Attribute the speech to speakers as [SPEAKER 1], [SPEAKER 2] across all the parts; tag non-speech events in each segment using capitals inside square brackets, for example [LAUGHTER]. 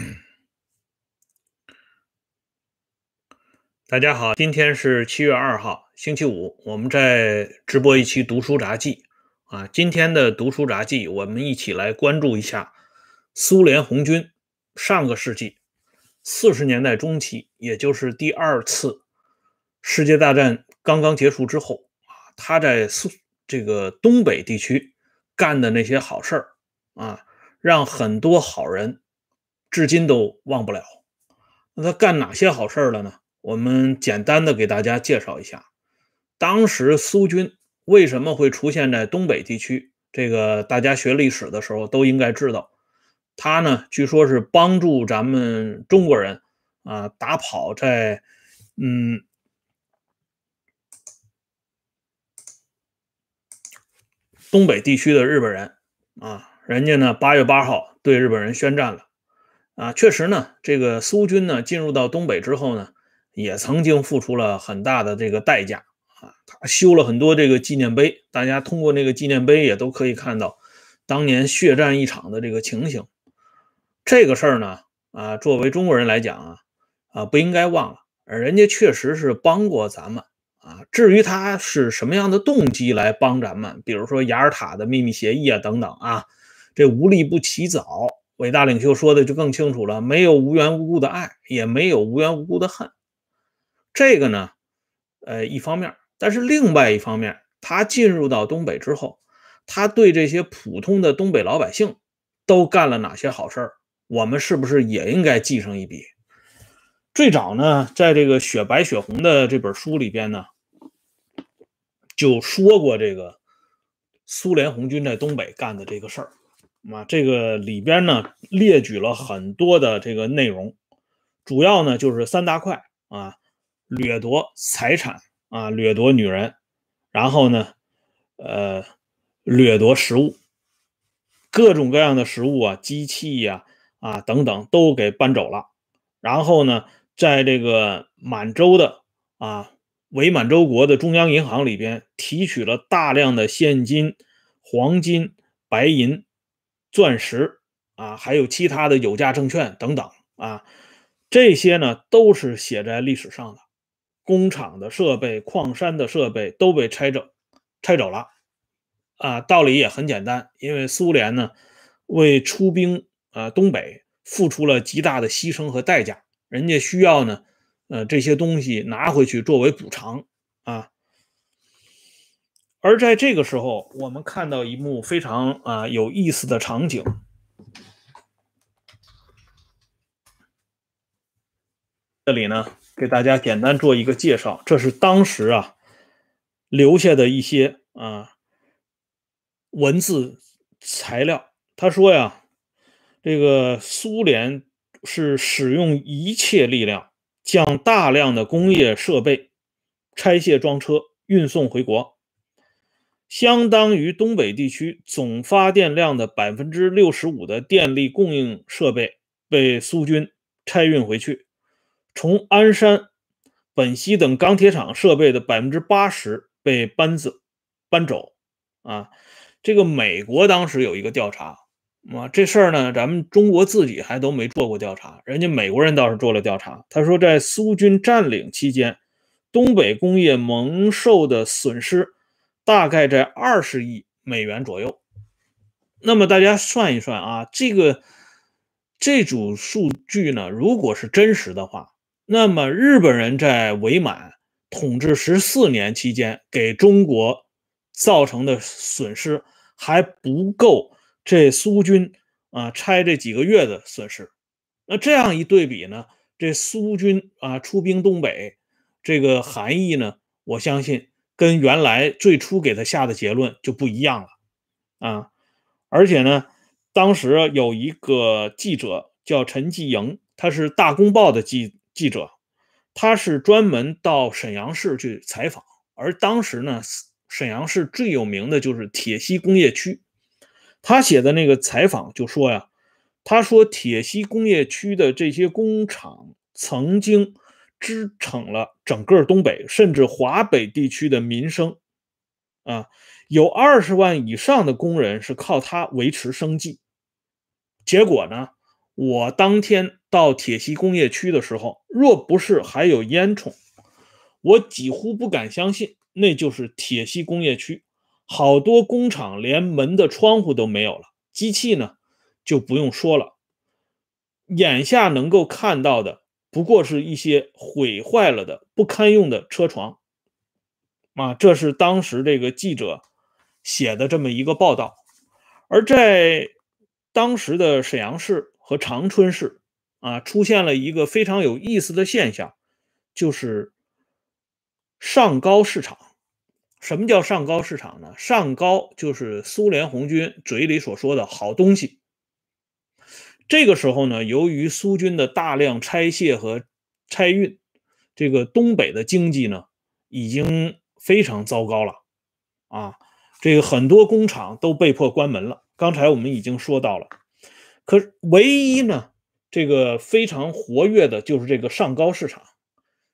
[SPEAKER 1] [CLEARS THROAT] 大家好，今天是七月二号，星期五，我们在直播一期读书杂记啊。今天的读书杂记，我们一起来关注一下苏联红军。上个世纪四十年代中期，也就是第二次世界大战刚刚结束之后啊，他在苏这个东北地区干的那些好事儿啊，让很多好人至今都忘不了。那他干哪些好事了呢？我们简单的给大家介绍一下，当时苏军为什么会出现在东北地区？这个大家学历史的时候都应该知道，他呢，据说是帮助咱们中国人啊打跑在嗯东北地区的日本人啊，人家呢八月八号对日本人宣战了啊，确实呢，这个苏军呢进入到东北之后呢。也曾经付出了很大的这个代价啊，他修了很多这个纪念碑，大家通过那个纪念碑也都可以看到当年血战一场的这个情形。这个事儿呢，啊，作为中国人来讲啊，啊不应该忘了，而人家确实是帮过咱们啊。至于他是什么样的动机来帮咱们，比如说雅尔塔的秘密协议啊等等啊，这无利不起早，伟大领袖说的就更清楚了，没有无缘无故的爱，也没有无缘无故的恨。这个呢，呃，一方面，但是另外一方面，他进入到东北之后，他对这些普通的东北老百姓都干了哪些好事儿？我们是不是也应该记上一笔？最早呢，在这个《雪白雪红》的这本书里边呢，就说过这个苏联红军在东北干的这个事儿啊，这个里边呢列举了很多的这个内容，主要呢就是三大块啊。掠夺财产啊，掠夺女人，然后呢，呃，掠夺食物，各种各样的食物啊，机器呀，啊等等都给搬走了。然后呢，在这个满洲的啊伪满洲国的中央银行里边提取了大量的现金、黄金、白银、钻石啊，还有其他的有价证券等等啊，这些呢都是写在历史上的。工厂的设备、矿山的设备都被拆走，拆走了。啊，道理也很简单，因为苏联呢为出兵啊东北付出了极大的牺牲和代价，人家需要呢，呃这些东西拿回去作为补偿啊。而在这个时候，我们看到一幕非常啊有意思的场景，这里呢。给大家简单做一个介绍，这是当时啊留下的一些啊文字材料。他说呀，这个苏联是使用一切力量将大量的工业设备拆卸装车运送回国，相当于东北地区总发电量的百分之六十五的电力供应设备被苏军拆运回去。从鞍山、本溪等钢铁厂设备的百分之八十被搬子搬走，啊，这个美国当时有一个调查，啊，这事儿呢，咱们中国自己还都没做过调查，人家美国人倒是做了调查。他说，在苏军占领期间，东北工业蒙受的损失大概在二十亿美元左右。那么大家算一算啊，这个这组数据呢，如果是真实的话。那么，日本人在伪满统治十四年期间，给中国造成的损失还不够这苏军啊拆这几个月的损失。那这样一对比呢，这苏军啊出兵东北，这个含义呢，我相信跟原来最初给他下的结论就不一样了啊。而且呢，当时有一个记者叫陈继营，他是《大公报》的记。记者，他是专门到沈阳市去采访，而当时呢，沈阳市最有名的就是铁西工业区。他写的那个采访就说呀，他说铁西工业区的这些工厂曾经支撑了整个东北甚至华北地区的民生，啊，有二十万以上的工人是靠它维持生计。结果呢？我当天到铁西工业区的时候，若不是还有烟囱，我几乎不敢相信那就是铁西工业区。好多工厂连门的窗户都没有了，机器呢就不用说了。眼下能够看到的，不过是一些毁坏了的不堪用的车床。啊，这是当时这个记者写的这么一个报道。而在当时的沈阳市和长春市，啊，出现了一个非常有意思的现象，就是上高市场。什么叫上高市场呢？上高就是苏联红军嘴里所说的好东西。这个时候呢，由于苏军的大量拆卸和拆运，这个东北的经济呢已经非常糟糕了啊！这个很多工厂都被迫关门了。刚才我们已经说到了，可唯一呢，这个非常活跃的就是这个上高市场。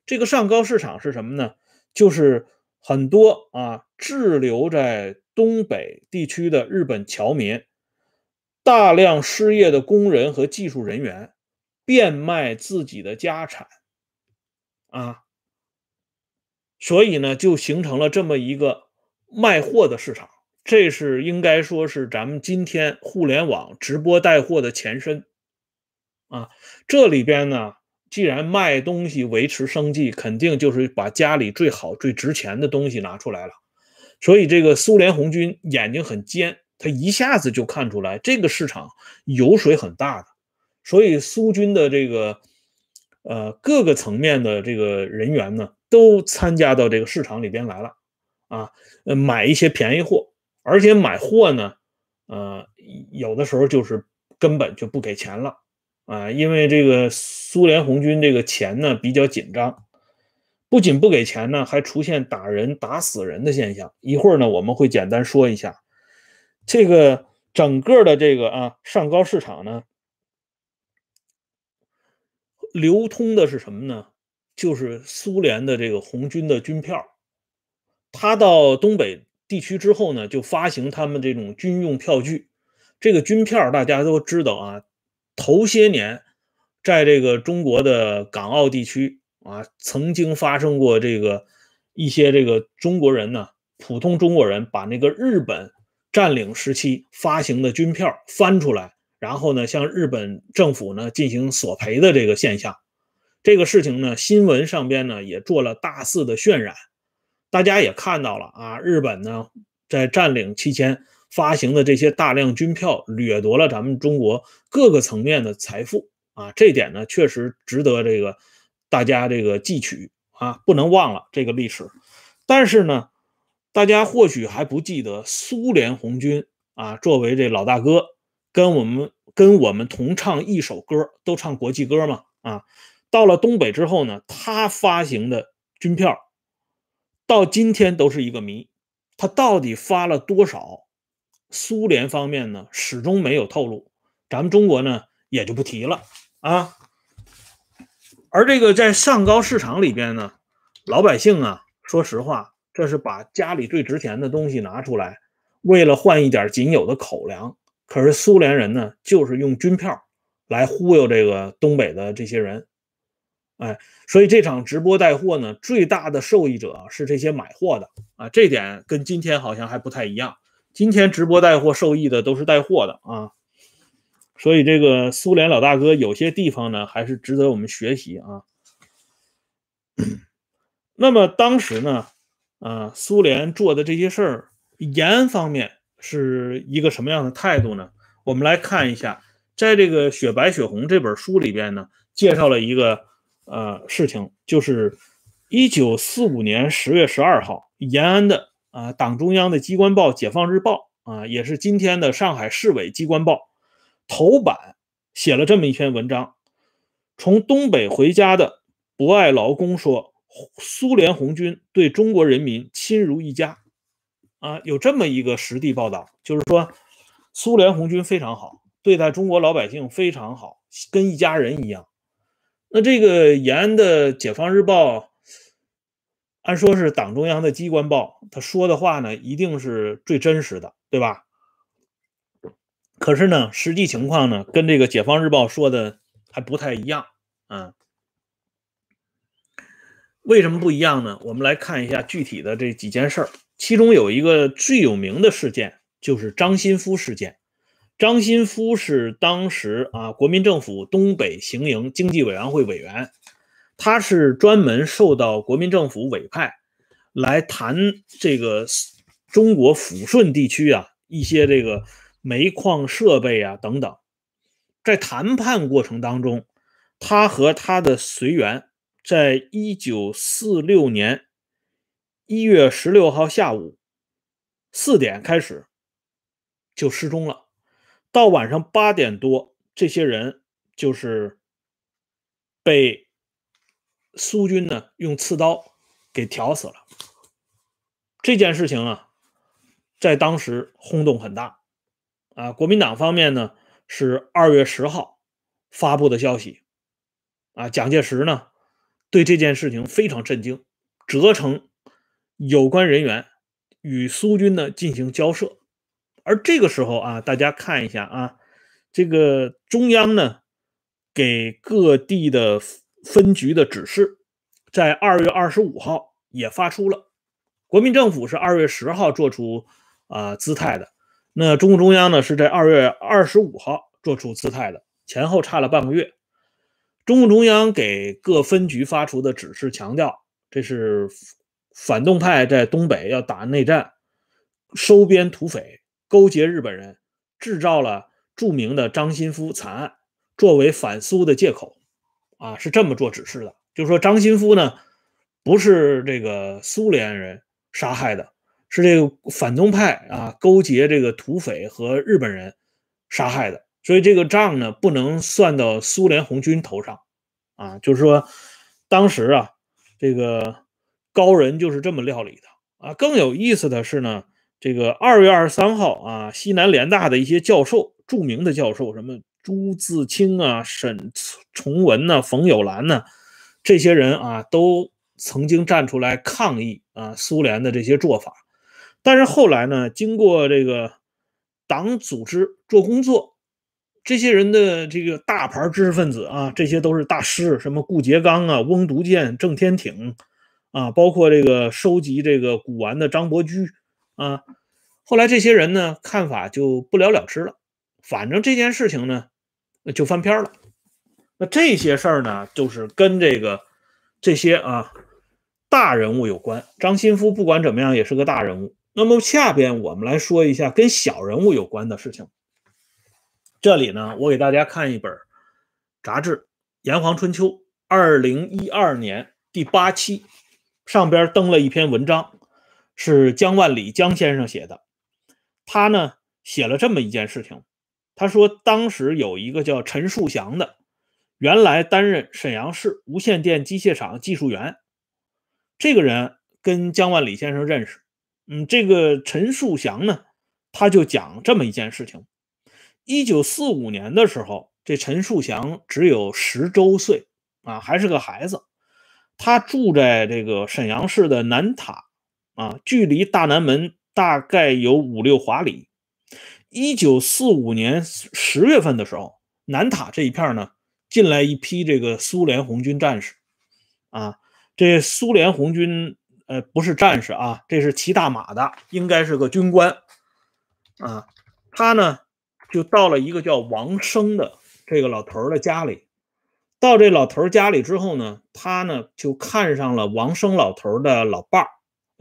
[SPEAKER 1] 这个上高市场是什么呢？就是。很多啊，滞留在东北地区的日本侨民，大量失业的工人和技术人员，变卖自己的家产，啊，所以呢，就形成了这么一个卖货的市场。这是应该说是咱们今天互联网直播带货的前身，啊，这里边呢。既然卖东西维持生计，肯定就是把家里最好、最值钱的东西拿出来了。所以，这个苏联红军眼睛很尖，他一下子就看出来这个市场油水很大的。所以，苏军的这个呃各个层面的这个人员呢，都参加到这个市场里边来了啊，呃，买一些便宜货，而且买货呢，呃，有的时候就是根本就不给钱了。啊，因为这个苏联红军这个钱呢比较紧张，不仅不给钱呢，还出现打人、打死人的现象。一会儿呢，我们会简单说一下这个整个的这个啊上高市场呢，流通的是什么呢？就是苏联的这个红军的军票。他到东北地区之后呢，就发行他们这种军用票据。这个军票大家都知道啊。头些年，在这个中国的港澳地区啊，曾经发生过这个一些这个中国人呢，普通中国人把那个日本占领时期发行的军票翻出来，然后呢，向日本政府呢进行索赔的这个现象。这个事情呢，新闻上边呢也做了大肆的渲染，大家也看到了啊，日本呢在占领期间。发行的这些大量军票，掠夺了咱们中国各个层面的财富啊！这点呢，确实值得这个大家这个记取啊，不能忘了这个历史。但是呢，大家或许还不记得苏联红军啊，作为这老大哥，跟我们跟我们同唱一首歌，都唱国际歌嘛啊！到了东北之后呢，他发行的军票到今天都是一个谜，他到底发了多少？苏联方面呢，始终没有透露，咱们中国呢也就不提了啊。而这个在上高市场里边呢，老百姓啊，说实话，这是把家里最值钱的东西拿出来，为了换一点仅有的口粮。可是苏联人呢，就是用军票来忽悠这个东北的这些人，哎，所以这场直播带货呢，最大的受益者是这些买货的啊，这点跟今天好像还不太一样。今天直播带货受益的都是带货的啊，所以这个苏联老大哥有些地方呢还是值得我们学习啊。[COUGHS] 那么当时呢，啊，苏联做的这些事儿，延安方面是一个什么样的态度呢？我们来看一下，在这个《雪白雪红》这本书里边呢，介绍了一个呃事情，就是一九四五年十月十二号，延安的。啊，党中央的机关报《解放日报》啊，也是今天的上海市委机关报，头版写了这么一篇文章：从东北回家的博爱劳工说，苏联红军对中国人民亲如一家。啊，有这么一个实地报道，就是说苏联红军非常好，对待中国老百姓非常好，跟一家人一样。那这个延安的《解放日报》。按说是党中央的机关报，他说的话呢，一定是最真实的，对吧？可是呢，实际情况呢，跟这个《解放日报》说的还不太一样啊。为什么不一样呢？我们来看一下具体的这几件事儿，其中有一个最有名的事件，就是张新夫事件。张新夫是当时啊国民政府东北行营经济委员会委员，他是专门受到国民政府委派来谈这个中国抚顺地区啊一些这个煤矿设备啊等等。在谈判过程当中，他和他的随员。在一九四六年一月十六号下午四点开始就失踪了，到晚上八点多，这些人就是被苏军呢用刺刀给挑死了。这件事情啊，在当时轰动很大啊。国民党方面呢是二月十号发布的消息啊，蒋介石呢。对这件事情非常震惊，责成有关人员与苏军呢进行交涉。而这个时候啊，大家看一下啊，这个中央呢给各地的分局的指示，在二月二十五号也发出了。国民政府是二月十号做出啊姿态的，那中共中央呢是在二月二十五号做出姿态的，前后差了半个月。中共中央给各分局发出的指示强调，这是反动派在东北要打内战，收编土匪，勾结日本人，制造了著名的张新夫惨案，作为反苏的借口，啊，是这么做指示的。就是说，张新夫呢，不是这个苏联人杀害的，是这个反动派啊，勾结这个土匪和日本人杀害的。所以这个账呢，不能算到苏联红军头上，啊，就是说，当时啊，这个高人就是这么料理的啊。更有意思的是呢，这个二月二十三号啊，西南联大的一些教授，著名的教授，什么朱自清啊、沈从文呐、冯友兰呐，这些人啊，都曾经站出来抗议啊苏联的这些做法。但是后来呢，经过这个党组织做工作。这些人的这个大牌知识分子啊，这些都是大师，什么顾颉刚啊、翁独健、郑天挺啊，包括这个收集这个古玩的张伯驹啊。后来这些人呢，看法就不了了之了。反正这件事情呢，就翻篇了。那这些事儿呢，就是跟这个这些啊大人物有关。张新夫不管怎么样也是个大人物。那么下边我们来说一下跟小人物有关的事情。这里呢，我给大家看一本杂志《炎黄春秋》，二零一二年第八期，上边登了一篇文章，是姜万里姜先生写的。他呢写了这么一件事情，他说当时有一个叫陈树祥的，原来担任沈阳市无线电机械厂技术员。这个人跟姜万里先生认识。嗯，这个陈树祥呢，他就讲这么一件事情。一九四五年的时候，这陈树祥只有十周岁啊，还是个孩子。他住在这个沈阳市的南塔啊，距离大南门大概有五六华里。一九四五年十月份的时候，南塔这一片呢，进来一批这个苏联红军战士啊。这苏联红军呃，不是战士啊，这是骑大马的，应该是个军官啊。他呢。就到了一个叫王生的这个老头的家里，到这老头家里之后呢，他呢就看上了王生老头的老伴儿，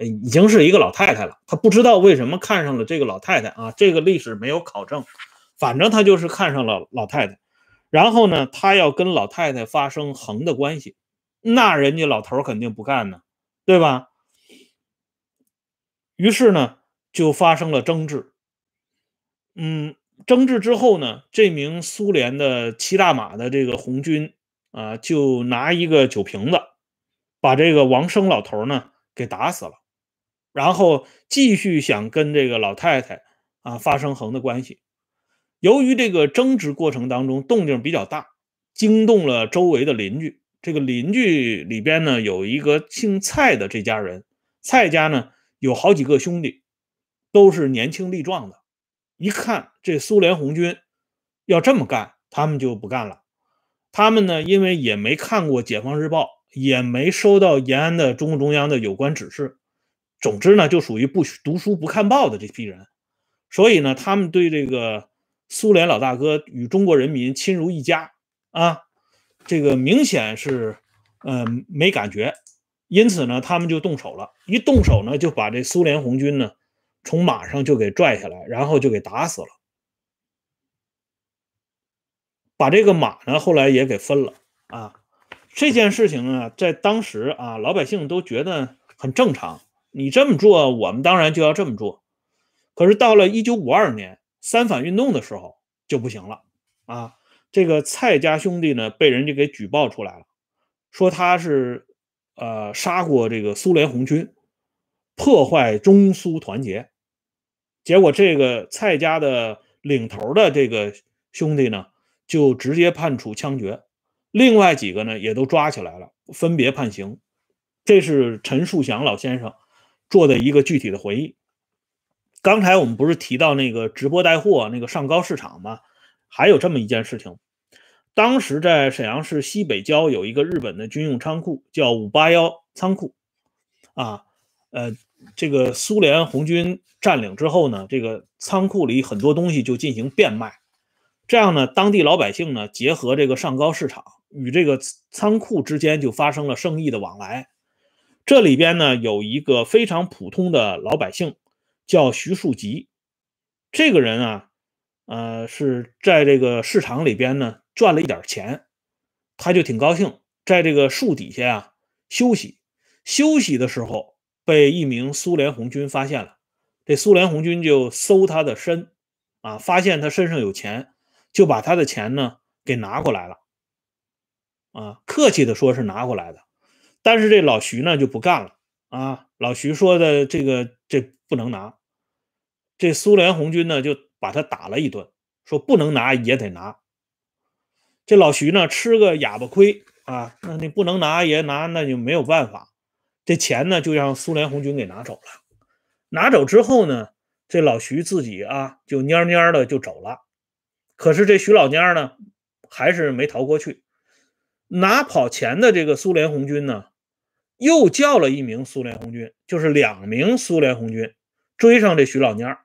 [SPEAKER 1] 已经是一个老太太了。他不知道为什么看上了这个老太太啊，这个历史没有考证，反正他就是看上了老太太。然后呢，他要跟老太太发生横的关系，那人家老头肯定不干呢，对吧？于是呢，就发生了争执。嗯。争执之后呢，这名苏联的骑大马的这个红军啊，就拿一个酒瓶子，把这个王生老头呢给打死了，然后继续想跟这个老太太啊发生横的关系。由于这个争执过程当中动静比较大，惊动了周围的邻居。这个邻居里边呢有一个姓蔡的这家人，蔡家呢有好几个兄弟，都是年轻力壮的。一看这苏联红军要这么干，他们就不干了。他们呢，因为也没看过《解放日报》，也没收到延安的中共中央的有关指示，总之呢，就属于不读书不看报的这批人。所以呢，他们对这个苏联老大哥与中国人民亲如一家啊，这个明显是嗯没感觉。因此呢，他们就动手了。一动手呢，就把这苏联红军呢从马上就给拽下来，然后就给打死了。把这个马呢，后来也给分了啊。这件事情呢，在当时啊，老百姓都觉得很正常。你这么做，我们当然就要这么做。可是到了一九五二年三反运动的时候就不行了啊。这个蔡家兄弟呢，被人家给举报出来了，说他是呃杀过这个苏联红军，破坏中苏团结。结果这个蔡家的领头的这个兄弟呢。就直接判处枪决，另外几个呢也都抓起来了，分别判刑。这是陈树祥老先生做的一个具体的回忆。刚才我们不是提到那个直播带货那个上高市场吗？还有这么一件事情，当时在沈阳市西北郊有一个日本的军用仓库，叫五八幺仓库。啊，呃，这个苏联红军占领之后呢，这个仓库里很多东西就进行变卖。这样呢，当地老百姓呢，结合这个上高市场与这个仓库之间就发生了生意的往来。这里边呢，有一个非常普通的老百姓，叫徐树吉。这个人啊，呃，是在这个市场里边呢赚了一点钱，他就挺高兴，在这个树底下啊休息。休息的时候，被一名苏联红军发现了。这苏联红军就搜他的身，啊，发现他身上有钱。就把他的钱呢给拿过来了，啊，客气的说是拿过来的，但是这老徐呢就不干了啊。老徐说的这个这不能拿，这苏联红军呢就把他打了一顿，说不能拿也得拿。这老徐呢吃个哑巴亏啊，那你不能拿也拿，那就没有办法。这钱呢就让苏联红军给拿走了。拿走之后呢，这老徐自己啊就蔫蔫的就走了。可是这徐老蔫呢，还是没逃过去。拿跑钱的这个苏联红军呢，又叫了一名苏联红军，就是两名苏联红军追上这徐老蔫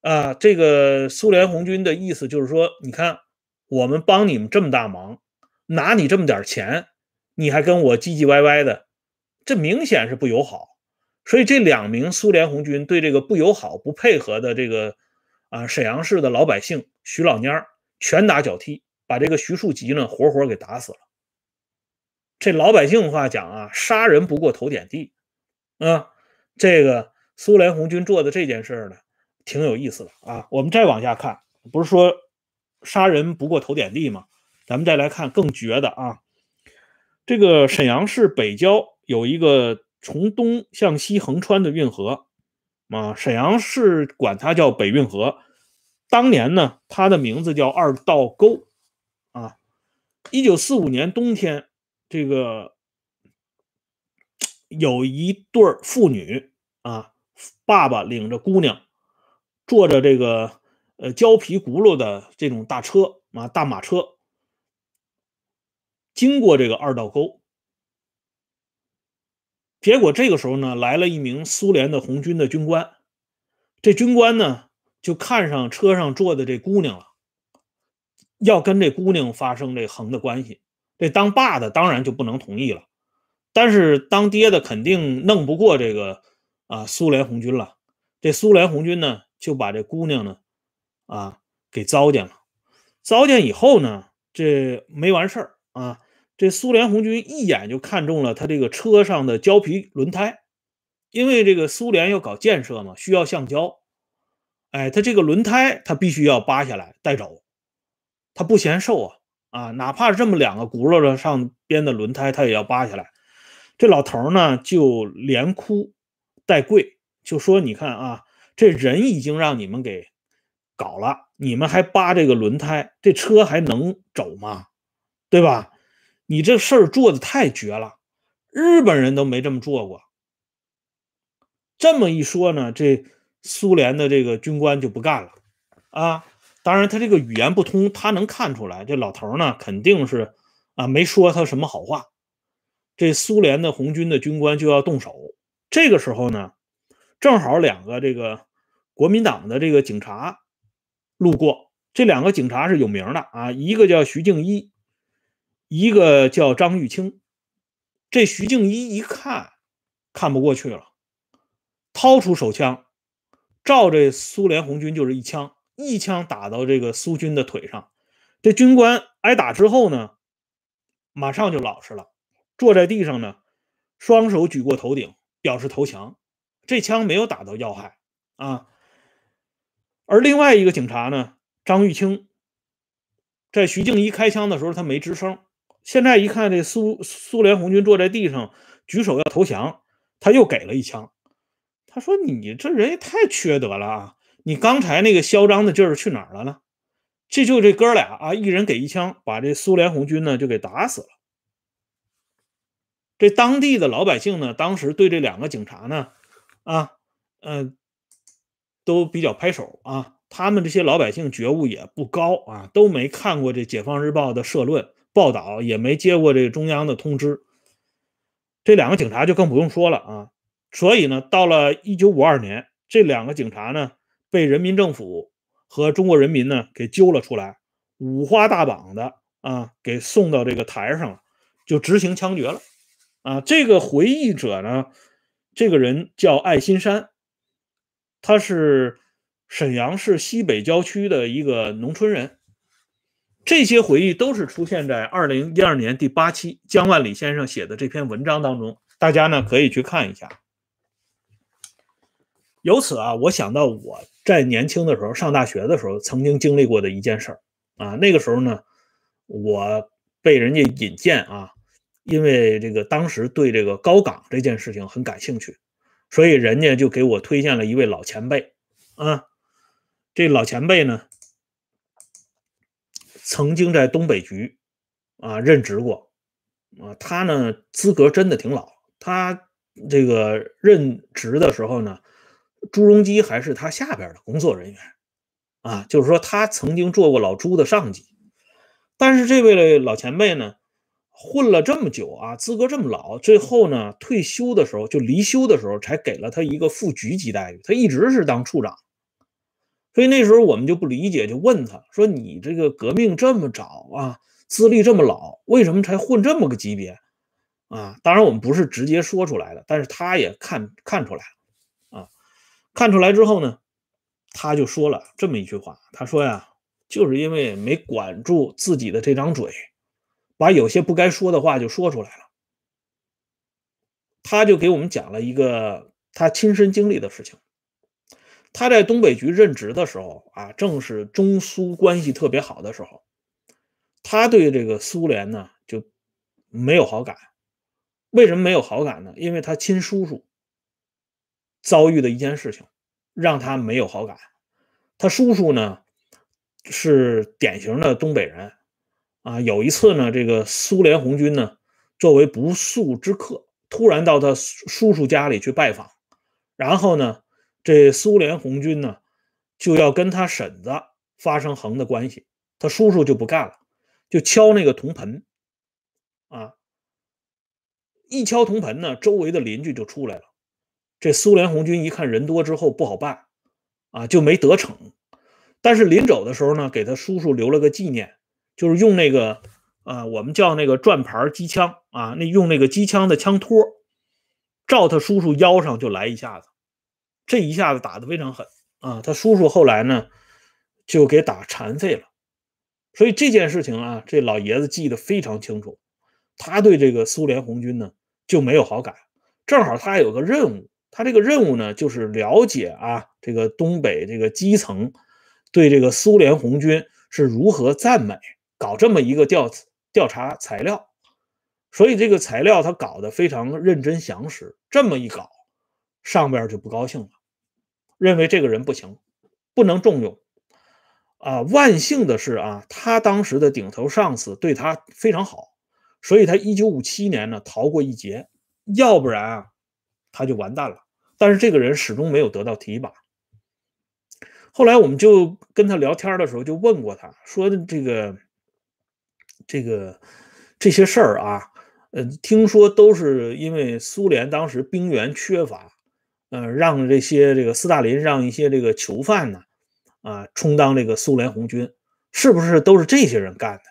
[SPEAKER 1] 啊，这个苏联红军的意思就是说，你看我们帮你们这么大忙，拿你这么点钱，你还跟我唧唧歪歪的，这明显是不友好。所以这两名苏联红军对这个不友好、不配合的这个。啊！沈阳市的老百姓徐老蔫拳打脚踢，把这个徐树吉呢活活给打死了。这老百姓话讲啊，杀人不过头点地啊。这个苏联红军做的这件事呢，挺有意思的啊。我们再往下看，不是说杀人不过头点地吗？咱们再来看更绝的啊。这个沈阳市北郊有一个从东向西横穿的运河。啊，沈阳市管它叫北运河。当年呢，它的名字叫二道沟。啊，一九四五年冬天，这个有一对父女啊，爸爸领着姑娘，坐着这个呃胶皮轱辘的这种大车啊，大马车，经过这个二道沟。结果这个时候呢，来了一名苏联的红军的军官，这军官呢就看上车上坐的这姑娘了，要跟这姑娘发生这横的关系。这当爸的当然就不能同意了，但是当爹的肯定弄不过这个啊苏联红军了。这苏联红军呢就把这姑娘呢啊给糟践了。糟践以后呢，这没完事儿啊。这苏联红军一眼就看中了他这个车上的胶皮轮胎，因为这个苏联要搞建设嘛，需要橡胶。哎，他这个轮胎他必须要扒下来带走，他不嫌瘦啊啊，哪怕这么两个轱辘的上边的轮胎，他也要扒下来。这老头呢就连哭带跪，就说：“你看啊，这人已经让你们给搞了，你们还扒这个轮胎，这车还能走吗？对吧？”你这事儿做的太绝了，日本人都没这么做过。这么一说呢，这苏联的这个军官就不干了啊。当然，他这个语言不通，他能看出来，这老头呢肯定是啊没说他什么好话。这苏联的红军的军官就要动手，这个时候呢，正好两个这个国民党的这个警察路过，这两个警察是有名的啊，一个叫徐敬一，一个叫张玉清。这徐静一一看，看不过去了，掏出手枪，照这苏联红军就是一枪。一枪打到这个苏军的腿上，这军官挨打之后呢，马上就老实了，坐在地上呢，双手举过头顶，表示投降。这枪没有打到要害啊。而另外一个警察呢，张玉清，在徐静一开枪的时候，他没吱声。现在一看，这苏苏联红军坐在地上，举手要投降，他又给了一枪。他说：“你这人也太缺德了啊！”你刚才那个嚣张的劲儿去哪儿了呢？这就这哥俩啊，一人给一枪，把这苏联红军呢就给打死了。这当地的老百姓呢，当时对这两个警察呢，啊，嗯，都比较拍手啊。他们这些老百姓觉悟也不高啊，都没看过这《解放日报》的社论报道，也没接过这个中央的通知。这两个警察就更不用说了啊。所以呢，到了一九五二年，这两个警察呢。被人民政府和中国人民呢给揪了出来，五花大绑的啊，给送到这个台上了，就执行枪决了。啊，这个回忆者呢，这个人叫艾新山，他是沈阳市西北郊区的一个农村人。这些回忆都是出现在二零一二年第八期江万里先生写的这篇文章当中，大家呢可以去看一下。由此啊，我想到我在年轻的时候上大学的时候曾经经历过的一件事儿啊。那个时候呢，我被人家引荐啊，因为这个当时对这个高岗这件事情很感兴趣，所以人家就给我推荐了一位老前辈啊。这老前辈呢，曾经在东北局啊任职过啊，他呢资格真的挺老，他这个任职的时候呢。朱镕基还是他下边的工作人员，啊，就是说他曾经做过老朱的上级，但是这位老前辈呢，混了这么久啊，资格这么老，最后呢退休的时候就离休的时候才给了他一个副局级待遇，他一直是当处长，所以那时候我们就不理解，就问他说：“你这个革命这么早啊，资历这么老，为什么才混这么个级别？”啊，当然我们不是直接说出来的，但是他也看看出来了。啊看出来之后呢，他就说了这么一句话：“他说呀，就是因为没管住自己的这张嘴，把有些不该说的话就说出来了。”他就给我们讲了一个他亲身经历的事情。他在东北局任职的时候啊，正是中苏关系特别好的时候，他对这个苏联呢就没有好感。为什么没有好感呢？因为他亲叔叔。遭遇的一件事情，让他没有好感。他叔叔呢是典型的东北人啊。有一次呢，这个苏联红军呢作为不速之客，突然到他叔叔家里去拜访，然后呢，这苏联红军呢就要跟他婶子发生横的关系，他叔叔就不干了，就敲那个铜盆啊，一敲铜盆呢，周围的邻居就出来了。这苏联红军一看人多之后不好办，啊，就没得逞。但是临走的时候呢，给他叔叔留了个纪念，就是用那个，啊，我们叫那个转盘机枪啊，那用那个机枪的枪托，照他叔叔腰上就来一下子，这一下子打得非常狠啊。他叔叔后来呢，就给打残废了。所以这件事情啊，这老爷子记得非常清楚，他对这个苏联红军呢就没有好感。正好他有个任务。他这个任务呢，就是了解啊，这个东北这个基层对这个苏联红军是如何赞美，搞这么一个调调查材料。所以这个材料他搞得非常认真详实。这么一搞，上边就不高兴了，认为这个人不行，不能重用。啊，万幸的是啊，他当时的顶头上司对他非常好，所以他一九五七年呢逃过一劫，要不然啊。他就完蛋了，但是这个人始终没有得到提拔，后来我们就跟他聊天的时候，就问过他说：“这个，这个这些事儿啊，呃，听说都是因为苏联当时兵源缺乏，呃，让这些这个斯大林让一些这个囚犯呢，啊，充当这个苏联红军，是不是都是这些人干的？”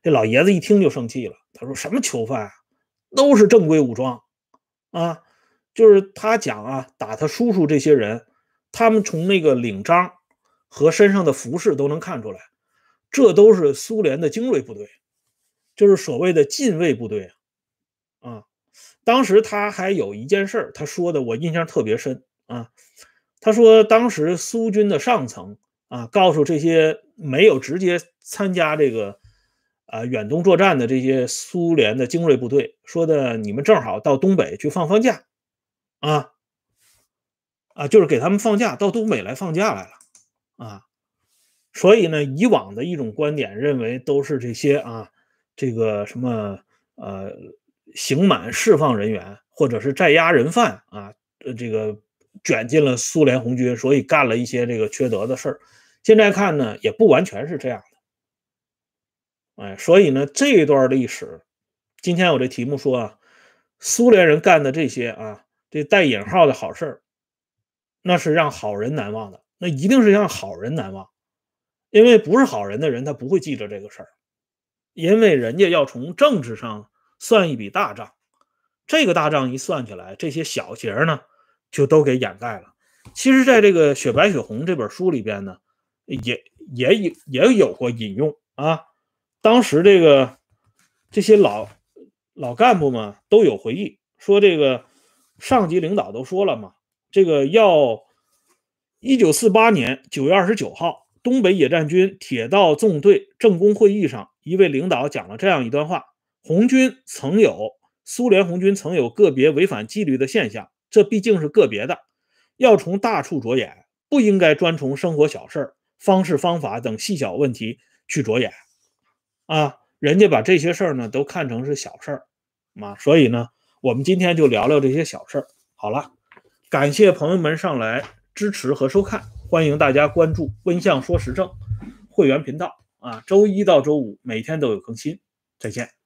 [SPEAKER 1] 这老爷子一听就生气了，他说：“什么囚犯啊，都是正规武装啊！就是他讲啊，打他叔叔这些人。”他们从那个领章和身上的服饰都能看出来，这都是苏联的精锐部队，就是所谓的禁卫部队啊。当时他还有一件事他说的我印象特别深啊。他说当时苏军的上层啊，告诉这些没有直接参加这个啊远东作战的这些苏联的精锐部队，说的你们正好到东北去放放假啊。啊，就是给他们放假，到东北来放假来了，啊，所以呢，以往的一种观点认为都是这些啊，这个什么呃，刑满释放人员或者是在押人犯啊，呃，这个卷进了苏联红军，所以干了一些这个缺德的事儿。现在看呢，也不完全是这样的，哎，所以呢，这一段历史，今天我这题目说啊，苏联人干的这些啊，这带引号的好事儿。那是让好人难忘的，那一定是让好人难忘，因为不是好人的人，他不会记着这个事儿，因为人家要从政治上算一笔大账，这个大账一算起来，这些小节呢就都给掩盖了。其实，在这个《雪白雪红》这本书里边呢，也也有也有过引用啊，当时这个这些老老干部们都有回忆，说这个上级领导都说了嘛。这个要，一九四八年九月二十九号，东北野战军铁道纵队政工会议上，一位领导讲了这样一段话：红军曾有苏联红军曾有个别违反纪律的现象，这毕竟是个别的，要从大处着眼，不应该专从生活小事、方式方法等细小问题去着眼。啊，人家把这些事儿呢都看成是小事儿，啊，所以呢，我们今天就聊聊这些小事儿。好了。感谢朋友们上来支持和收看，欢迎大家关注“温相说时政”会员频道啊，周一到周五每天都有更新，再见。